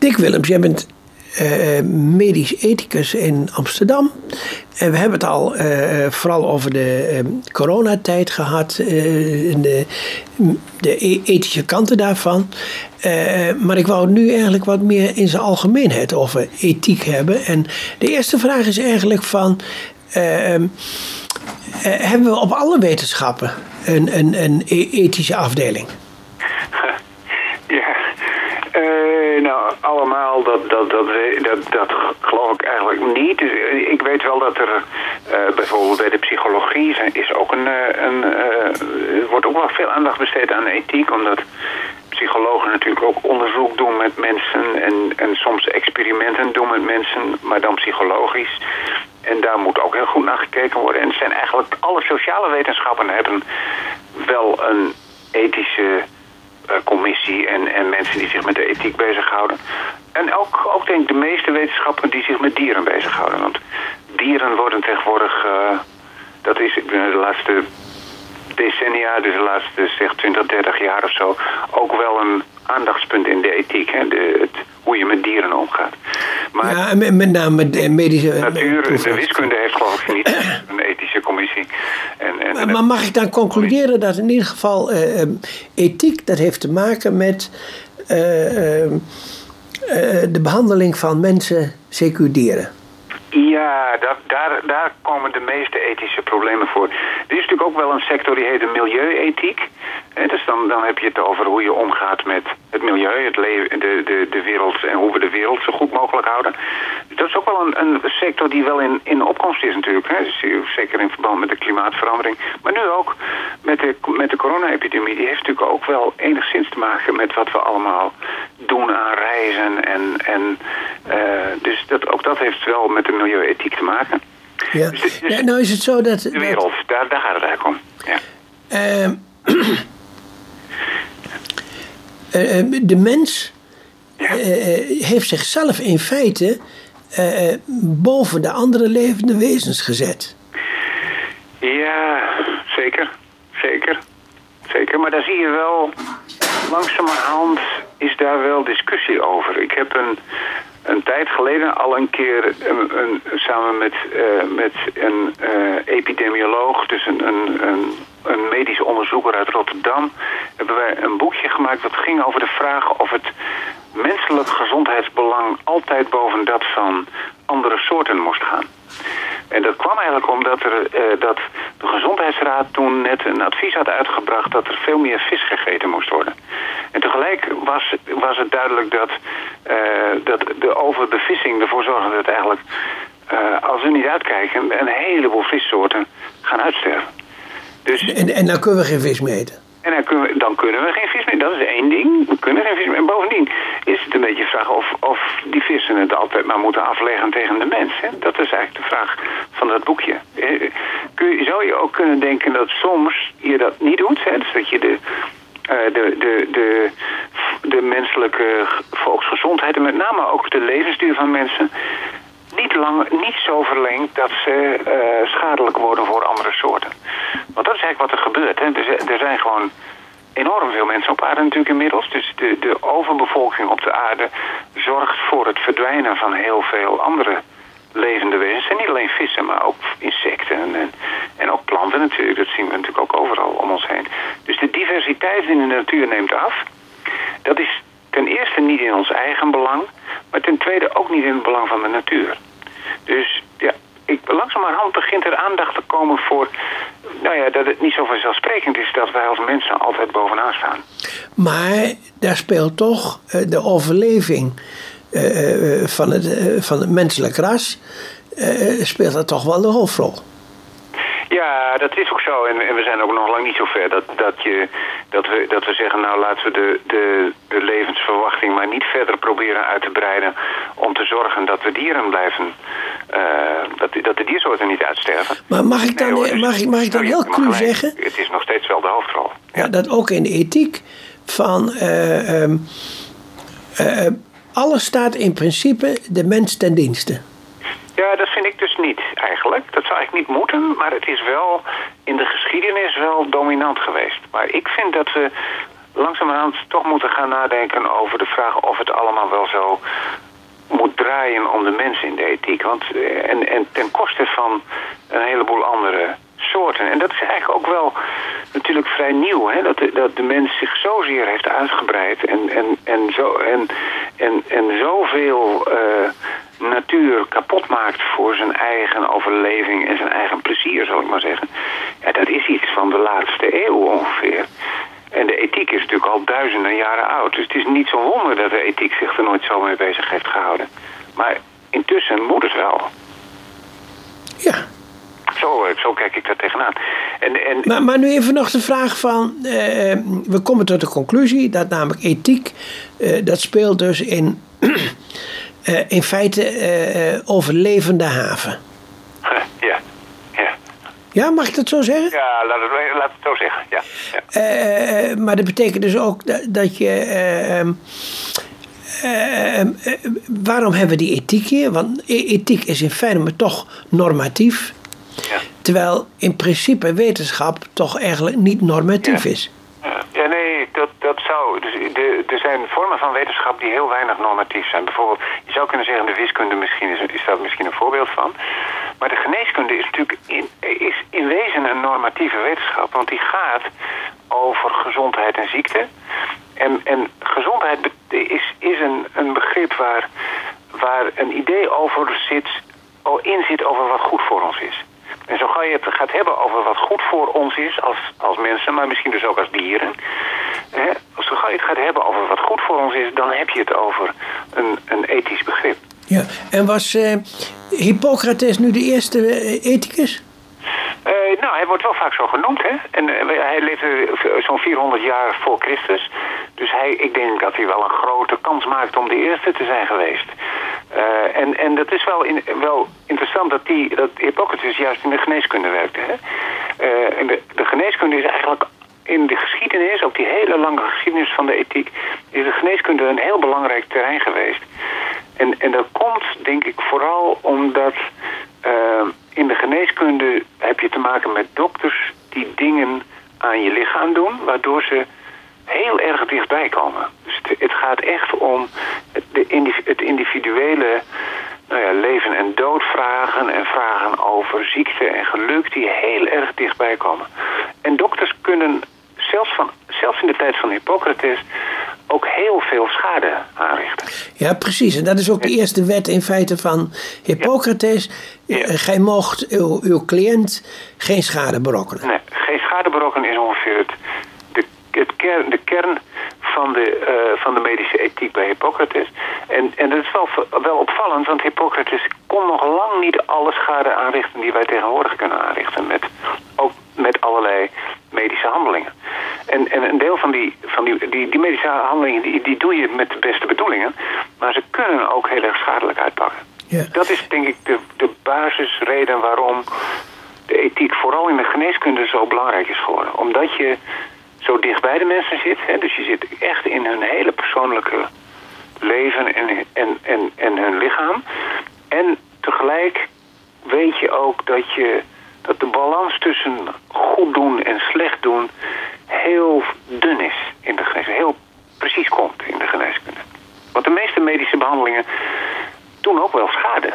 Dick Willems, jij bent uh, medisch ethicus in Amsterdam. En we hebben het al vooral over de uh, coronatijd gehad, de, de e-, ethische kanten daarvan. maar ik wou nu eigenlijk wat meer in zijn algemeenheid over ethiek hebben. En de eerste vraag is eigenlijk van, ehm, hebben we op alle wetenschappen een, een, een e-, ethische afdeling? nou, dat, dat, dat, dat, dat geloof ik eigenlijk niet. Dus, eh, ik weet wel dat er uh, bijvoorbeeld bij de psychologie is ook een, eh, een wordt ook wel veel aandacht besteed aan ethiek, omdat psychologen natuurlijk ook onderzoek doen met mensen en, en soms experimenten doen met mensen, maar dan psychologisch. En daar moet ook heel goed naar gekeken worden. En het zijn eigenlijk alle sociale wetenschappen hebben wel een ethische eh, commissie en, en mensen die zich met de ethiek bezighouden. En ook, ook denk ik de meeste wetenschappen die zich met dieren bezighouden. Want dieren worden tegenwoordig, uh, dat is de laatste decennia, dus de laatste zeg 20, 30 jaar of zo, ook wel een aandachtspunt in de ethiek. Hè? De, het, hoe je met dieren omgaat. Maar ja, met name de medische... Natuur, de wiskunde heeft geloof ik niet een ethische commissie. En, en, maar mag ik dan concluderen dat in ieder geval uh, ethiek, dat heeft te maken met uh, de behandeling van mensen, CQ dieren? Ja, dat, daar, daar komen de meeste ethische problemen voor. Er is natuurlijk ook wel een sector die heet de milieuethiek. En dus dan, dan heb je het over hoe je omgaat met het milieu, het leven, de, de, de wereld en hoe we de wereld zo goed mogelijk houden. Dat is ook wel een, een sector die wel in, in opkomst is natuurlijk. Hè. Dus zeker in verband met de klimaatverandering. Maar nu ook met de, met de corona-epidemie. Die heeft natuurlijk ook wel enigszins te maken met wat we allemaal doen aan reizen. En, uh, dus dat, ook dat heeft wel met de milieuethiek te maken. Ja. Dus, dus ja, nou is het zo dat... De wereld, Daar, daar gaat het eigenlijk om. Ja. Uh, de mens ja. heeft zichzelf in feite boven de andere levende wezens gezet. Ja, zeker. Zeker. Zeker. Maar daar zie je wel, langzamerhand is daar wel discussie over. Ik heb een een tijd geleden al een keer een, een, samen met, uh, met een uh, epidemioloog, dus een, een, een, een medisch onderzoeker uit Rotterdam, hebben wij een boekje gemaakt dat ging over de vraag of het menselijk gezondheidsbelang altijd boven dat van andere soorten moest gaan. En dat kwam eigenlijk omdat er, uh, dat de Gezondheidsraad toen net een advies had uitgebracht dat er veel meer vis gegeten moest worden. En tegelijk was, was het duidelijk dat, uh, dat de overbevissing ervoor zorgde dat eigenlijk, uh, als we niet uitkijken, een heleboel vissoorten gaan uitsterven. Dus, en, en dan kunnen we geen vis meer eten? En dan kunnen, we, dan kunnen we geen vis meer. Dat is één ding. We kunnen geen vis meer. En bovendien is het een beetje de vraag of, of die vissen het altijd maar moeten afleggen tegen de mens. Hè? Dat is eigenlijk de vraag van dat boekje. Eh, kun zou je ook kunnen denken dat soms je dat niet doet? Hè? Dus dat je de, uh, de, de, de, de menselijke volksgezondheid en met name ook de levensduur van mensen niet, lang, niet zo verlengd dat ze uh, schadelijk worden voor andere soorten. Want dat is eigenlijk wat er gebeurt. Hè. Er, er zijn gewoon enorm veel mensen op aarde natuurlijk inmiddels. Dus de, de overbevolking op de aarde zorgt voor het verdwijnen van heel veel andere levende wezens. En niet alleen vissen, maar ook insecten en, en ook planten natuurlijk. Dat zien we natuurlijk ook overal om ons heen. Dus de diversiteit in de natuur neemt af. Dat is ten eerste niet in ons eigen belang, maar ten tweede ook niet in het belang van de natuur. Dus ja, ik, langzamerhand begint er aandacht te komen voor nou ja, dat het niet zo vanzelfsprekend is dat wij als mensen altijd bovenaan staan. Maar daar speelt toch uh, de overleving uh, van, het, van het menselijk ras, speelt dat toch wel de hoofdrol. Ja, dat is ook zo. En, en, we zijn ook nog lang niet zo ver dat, dat, je, dat, we, dat we zeggen... nou laten we de, de, de levensverwachting maar niet verder proberen uit te breiden... om te zorgen dat we dieren blijven... Uh, dat, dat de diersoorten niet uitsterven. Maar mag ik dan, nee, mag ik, mag ik dan heel cru zeggen... Het is nog steeds wel de hoofdrol. Ja, dat ook in de ethiek van... Uh, um, uh, alles staat in principe de mens ten dienste. Vind ik dus niet eigenlijk. Dat zou eigenlijk niet moeten, maar het is wel in de geschiedenis wel dominant geweest. Maar ik vind dat we langzamerhand toch moeten gaan nadenken over de vraag of het allemaal wel zo moet draaien om de mens in de ethiek. Want, eh, en, en ten koste van een heleboel andere soorten. En dat is eigenlijk ook wel natuurlijk vrij nieuw. Hè? Dat, de, dat de mens zich zozeer heeft uitgebreid en, en, en, zo, en, en, en zoveel uh, natuur kapot maakt voor zijn eigen overleving en zijn eigen plezier, zal ik maar zeggen. Ja, dat is iets van de laatste eeuw ongeveer. En de ethiek is natuurlijk al duizenden jaren oud. Dus het is niet zo wonder dat de ethiek zich er nooit zo mee bezig heeft gehouden. Maar intussen moet het wel. Ja. Zo, eh, zo kijk ik daar tegenaan. En, en... Maar, maar nu even nog de vraag van... Uh, we komen tot de conclusie dat namelijk ethiek... Uh, dat speelt dus in, uh, in feite overlevende haven. Ja. Ja, mag ik dat zo zeggen? Ja, laat het, laat het zo zeggen. Ja. ja. Maar dat betekent dus ook dat, dat je. Uh, uh, waarom hebben we die ethiek hier? Want e-, ethiek is in feite toch normatief. Ja. Terwijl in principe wetenschap toch eigenlijk niet normatief ja. is. Ja, nee, dat, dat zou. Dus er zijn vormen van wetenschap die heel weinig normatief zijn. Bijvoorbeeld, je zou kunnen zeggen, de wiskunde misschien is, is daar misschien een voorbeeld van. Maar de geneeskunde is natuurlijk in, is in wezen een normatieve wetenschap. Want die gaat over gezondheid en ziekte. En, en gezondheid is, is een, een begrip waar, waar een idee over zit, in zit over wat goed voor ons is. En zo ga je het gaat hebben over wat goed voor ons is als, als mensen, maar misschien dus ook als dieren. Hè? Zo ga je het gaat hebben over wat goed voor ons is, dan heb je het over een, een ethisch begrip. Ja, en was uh, Hippocrates nu de eerste uh, ethicus? Uh, nou, hij wordt wel vaak zo genoemd, hè. En hij leefde zo'n 400 jaar voor Christus. Dus hij, ik denk dat hij wel een grote kans maakt om de eerste te zijn geweest. Uh, en, en dat is wel, in, wel interessant dat, die, dat Hippocrates juist in de geneeskunde werkte. Hè? Uh, en de, de geneeskunde is eigenlijk in de geschiedenis, ook die hele lange geschiedenis van de ethiek, is de geneeskunde een heel belangrijk terrein geweest. En, en dat komt, denk ik, vooral omdat uh, in de geneeskunde heb je te maken met dokters die dingen aan je lichaam doen, waardoor ze heel erg dichtbij komen. Dus het, gaat echt om het, de, het individuele nou ja, leven- en doodvragen en vragen over ziekte en geluk die heel erg dichtbij komen. En dokters kunnen zelfs, van, zelfs in de tijd van Hippocrates ook heel veel schade aanrichten. Ja, precies. En dat is ook de eerste wet in feite van Hippocrates. Ja. Ja. Gij mocht uw, uw cliënt geen schade berokkenen. Nee, geen schade berokkenen is ongeveer het het kern, de kern van de, uh, van de medische ethiek bij Hippocrates. En, en dat is wel, wel opvallend, want Hippocrates kon nog lang niet alle schade aanrichten die wij tegenwoordig kunnen aanrichten. Met, ook met allerlei medische handelingen. En, en een deel van die, van die, handelingen, die, die doe je met de beste bedoelingen. Maar ze kunnen ook heel erg schadelijk uitpakken. Ja. Dat is denk ik de, de basisreden waarom de ethiek vooral in de geneeskunde zo belangrijk is geworden. Omdat je zo dicht bij de mensen zit. Hè, dus je zit echt in hun hele persoonlijke leven en, en, en, en hun lichaam. En tegelijk weet je ook dat, je, dat de balans tussen goed doen en slecht doen heel dun is in de geneeskunde. Heel precies komt in de geneeskunde. Want de meeste medische behandelingen doen ook wel schade.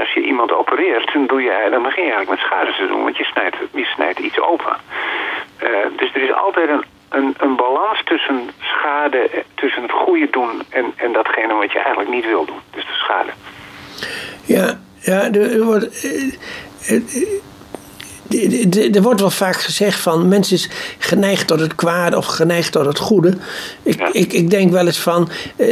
Als je iemand opereert, dan, doe je, begin je eigenlijk met schade te doen, want je snijdt, je snijdt iets open. Uh, dus er is altijd een, een, een, balans tussen schade, tussen het goede doen en, en datgene wat je eigenlijk niet wil doen. Dus de schade. Ja, ja er wordt. Er wordt wel vaak gezegd van mensen is geneigd tot het kwade of geneigd tot het goede. Ik, ja. ik, ik denk wel eens van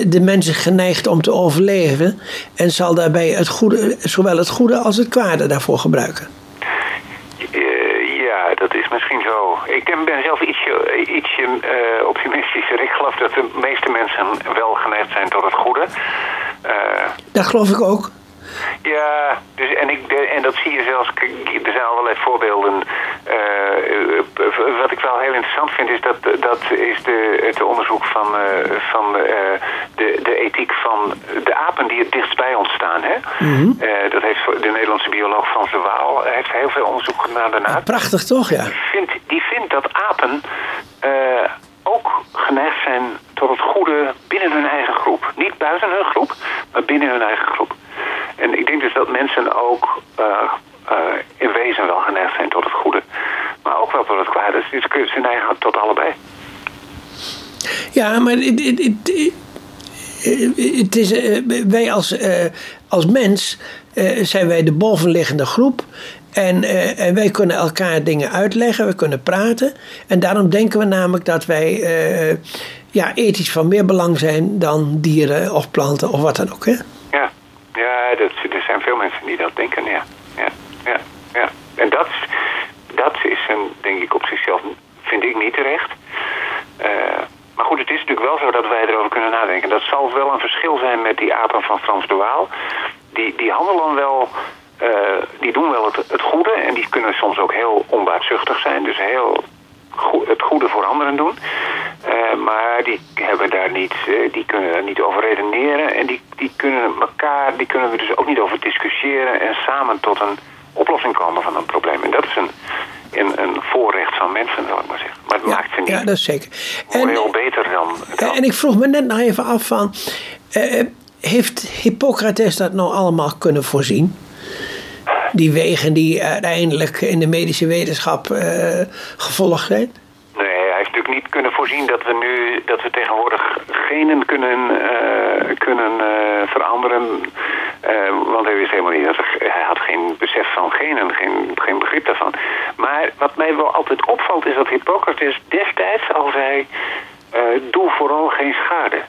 de mens is geneigd om te overleven en zal daarbij het goede, zowel het goede als het kwade daarvoor gebruiken. Uh, ja, dat is misschien zo. Ik ben zelf ietsje, ietsje uh, optimistischer. Ik geloof dat de meeste mensen wel geneigd zijn tot het goede. Uh, dat geloof ik ook. Ja, dus, en, ik, en dat zie je zelfs, er zijn allerlei voorbeelden. Eh, eh, eh, wat ik wel heel interessant vind is dat, dat is de, het onderzoek van, van de, de ethiek van de apen die het dichtst bij ons staan. Hè? Mhm. Dat heeft de Nederlandse bioloog Frans de Waal, heeft heel veel onderzoek gedaan daarna. Ah, prachtig toch, ja. Die vindt, die vindt dat apen ook geneigd zijn tot het goede binnen hun eigen groep. Niet buiten hun groep, maar binnen hun eigen groep. En ik denk dus dat mensen ook in wezen wel geneigd zijn tot het goede, maar ook wel tot het kwade. Dus ze neigen tot allebei. Ja, maar het, het, het is, wij als, als mens zijn wij de bovenliggende groep. En, en, wij kunnen elkaar dingen uitleggen, we kunnen praten. En daarom denken we namelijk dat wij ja, ethisch van meer belang zijn dan dieren of planten of wat dan ook. Hè? Ja, ja dat, er zijn veel mensen die dat denken, ja. ja, ja, ja. En dat, dat is een, denk ik op zichzelf, vind ik niet terecht. Uh, maar goed, het is natuurlijk wel zo dat wij erover kunnen nadenken. Dat zal wel een verschil zijn met die apen van Frans de Waal. Die, die handelen wel, uh, die doen wel het, het goede en die kunnen soms ook heel onbaatzuchtig zijn. Dus heel het goede voor anderen doen. Uh, maar die hebben daar niet, uh, die kunnen daar niet over redeneren. En die, die kunnen elkaar, die kunnen we dus ook niet over discussiëren en samen tot een oplossing komen van een probleem. En dat is een, een, een voorrecht van mensen, zal ik maar zeggen. Maar het maakt ze niet ja, dat is zeker. En, heel beter dan, dan, En ik vroeg me net nog even af van, uh, heeft Hippocrates dat nou allemaal kunnen voorzien? Die wegen die uiteindelijk in de medische wetenschap uh, gevolgd zijn? Nee, hij heeft natuurlijk niet kunnen voorzien dat we nu dat we tegenwoordig genen kunnen, uh, kunnen uh, veranderen. want hij wist helemaal niet dat hij had geen besef van genen, geen, geen begrip daarvan. Maar wat mij wel altijd opvalt is dat Hippocrates destijds al zei: doe vooral geen schade.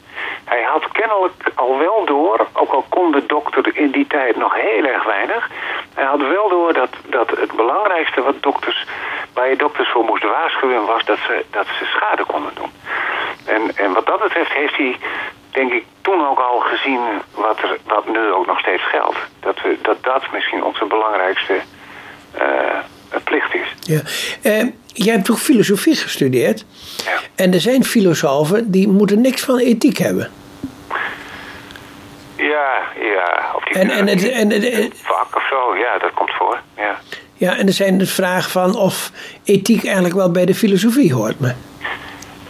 Hij had kennelijk al wel door, ook al kon de dokter in die tijd nog heel erg weinig, hij had wel door dat, dat het belangrijkste wat dokters, waar je dokters voor moest waarschuwen was dat ze, dat ze schade konden doen. En, en wat dat betreft heeft hij, denk ik, toen ook al gezien wat, er, wat nu ook nog steeds geldt. Dat we, dat, dat misschien onze belangrijkste uh, plicht is. Ja. Uh, jij hebt toch filosofie gestudeerd? Ja. En er zijn filosofen die moeten niks van ethiek hebben. Ja, ja. Of die en, en, het, en, het, vak of zo, ja, dat komt voor. Ja, ja en er zijn de vragen van of ethiek eigenlijk wel bij de filosofie hoort me.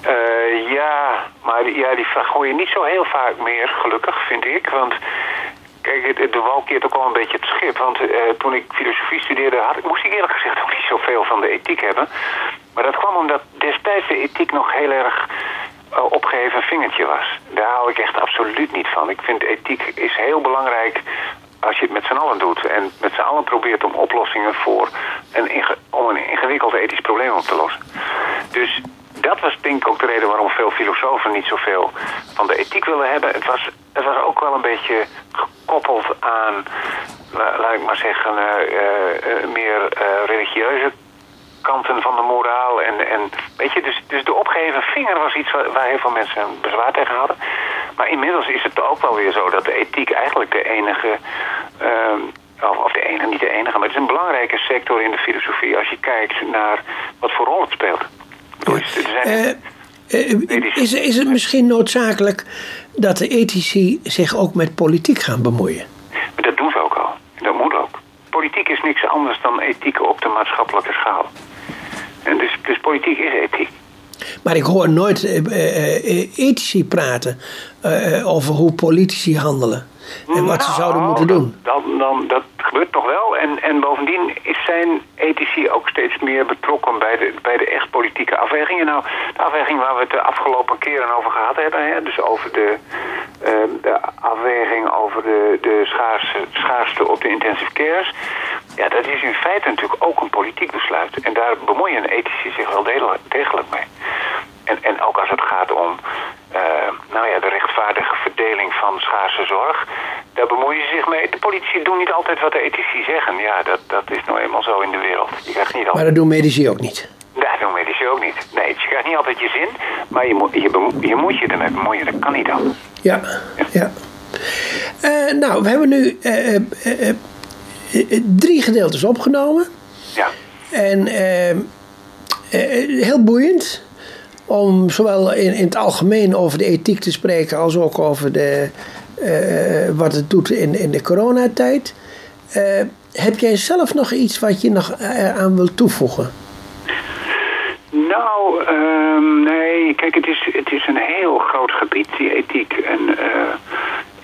Uh, ja, maar ja, die vraag hoor je niet zo heel vaak meer, gelukkig, vind ik. Want kijk, de wal keert ook wel een beetje het schip. Want uh, toen ik filosofie studeerde, had, moest ik eerlijk gezegd ook niet zoveel van de ethiek hebben. Maar dat kwam omdat destijds de ethiek nog heel erg opgeheven vingertje was. Daar hou ik echt absoluut niet van. Ik vind ethiek is heel belangrijk als je het met z'n allen doet. En met z'n allen probeert om oplossingen voor een, om een ingewikkeld ethisch probleem op te lossen. Dus dat was denk ik ook de reden waarom veel filosofen niet zoveel van de ethiek willen hebben. Het was, het was ook wel een beetje gekoppeld aan, laat ik maar zeggen, uh, uh, meer religieuze kanten van de moraal. En, en, weet je, dus, dus de opgeheven vinger was iets waar, waar heel veel mensen bezwaar tegen hadden. Maar inmiddels is het ook wel weer zo dat de ethiek eigenlijk de enige... Uh, of, of de enige, niet de enige, maar het is een belangrijke sector in de filosofie als je kijkt naar wat voor rol het speelt. Uh, is, is het misschien noodzakelijk dat de ethici zich ook met politiek gaan bemoeien? Dat doen ze ook al. Dat moet ook. Politiek is niks anders dan ethiek op de maatschappelijke schaal. En dus, dus politiek is ethiek. Maar ik hoor nooit uh, ethici praten over hoe politici handelen. En wat ze zouden nou, moeten doen. Dan, dan, dat gebeurt toch wel. En, en bovendien zijn ethici ook steeds meer betrokken bij de, bij de echt politieke afwegingen. Nou, de afweging waar we het de afgelopen keren over gehad hebben. Hè, dus over de, uh, de afweging over de, de schaarste, schaarste op de intensive cares. Ja, dat is in feite natuurlijk ook een politiek besluit. En daar bemoeien ethici zich wel degelijk mee. En, en ook als het gaat om uh, nou ja, de rechtvaardige verdeling van schaarse zorg, daar bemoeien ze zich mee. De politici doen niet altijd wat de ethici zeggen. Ja, dat, dat is nou eenmaal zo in de wereld. Je krijgt niet altijd... Maar dat doen medici ook niet? Dat doen medici ook niet. Nee, je krijgt niet altijd je zin, maar je, moet je, je moet je ermee bemoeien. Dat kan niet anders. Ja, ja. ja. Uh, nou, we hebben nu uh, drie gedeeltes opgenomen. Ja. En heel boeiend om zowel in, in het algemeen over de ethiek te spreken als ook over de, wat het doet in, in de coronatijd. Heb jij zelf nog iets wat je nog aan wilt toevoegen? Nou, uh, nee, kijk, het is, het is een heel groot gebied, die ethiek. En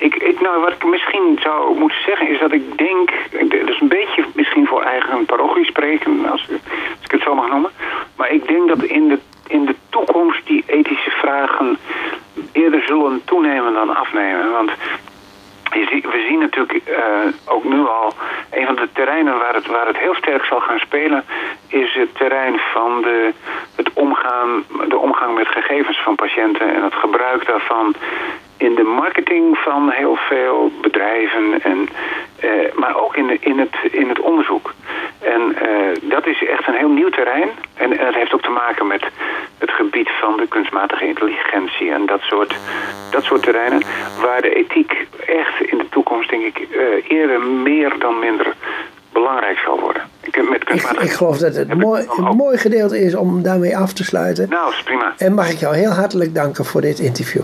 Ik, ik, nou, wat ik misschien zou moeten zeggen is dat ik denk, dat is een beetje misschien voor eigen parochie spreken, als, ik het zo mag noemen. Maar ik denk dat in de, in de toekomst die ethische vragen eerder zullen toenemen dan afnemen. Want we zien natuurlijk uh, ook nu al, een van de terreinen waar het, waar het heel sterk zal gaan spelen, is het terrein van de, het omgaan, de omgang met gegevens van patiënten en het gebruik daarvan in de marketing van heel veel bedrijven, en, uh, maar ook in, de, in, het, in het onderzoek. En uh, dat is echt een heel nieuw terrein. En, en het heeft ook te maken met het gebied van de kunstmatige intelligentie en dat soort, dat soort terreinen. Waar de ethiek echt in de toekomst, denk ik, uh, eerder meer dan minder belangrijk zal worden. Ik, met ik, ik geloof dat het mooi, een mooi gedeelte is om daarmee af te sluiten. Nou, is prima. En mag ik jou heel hartelijk danken voor dit interview.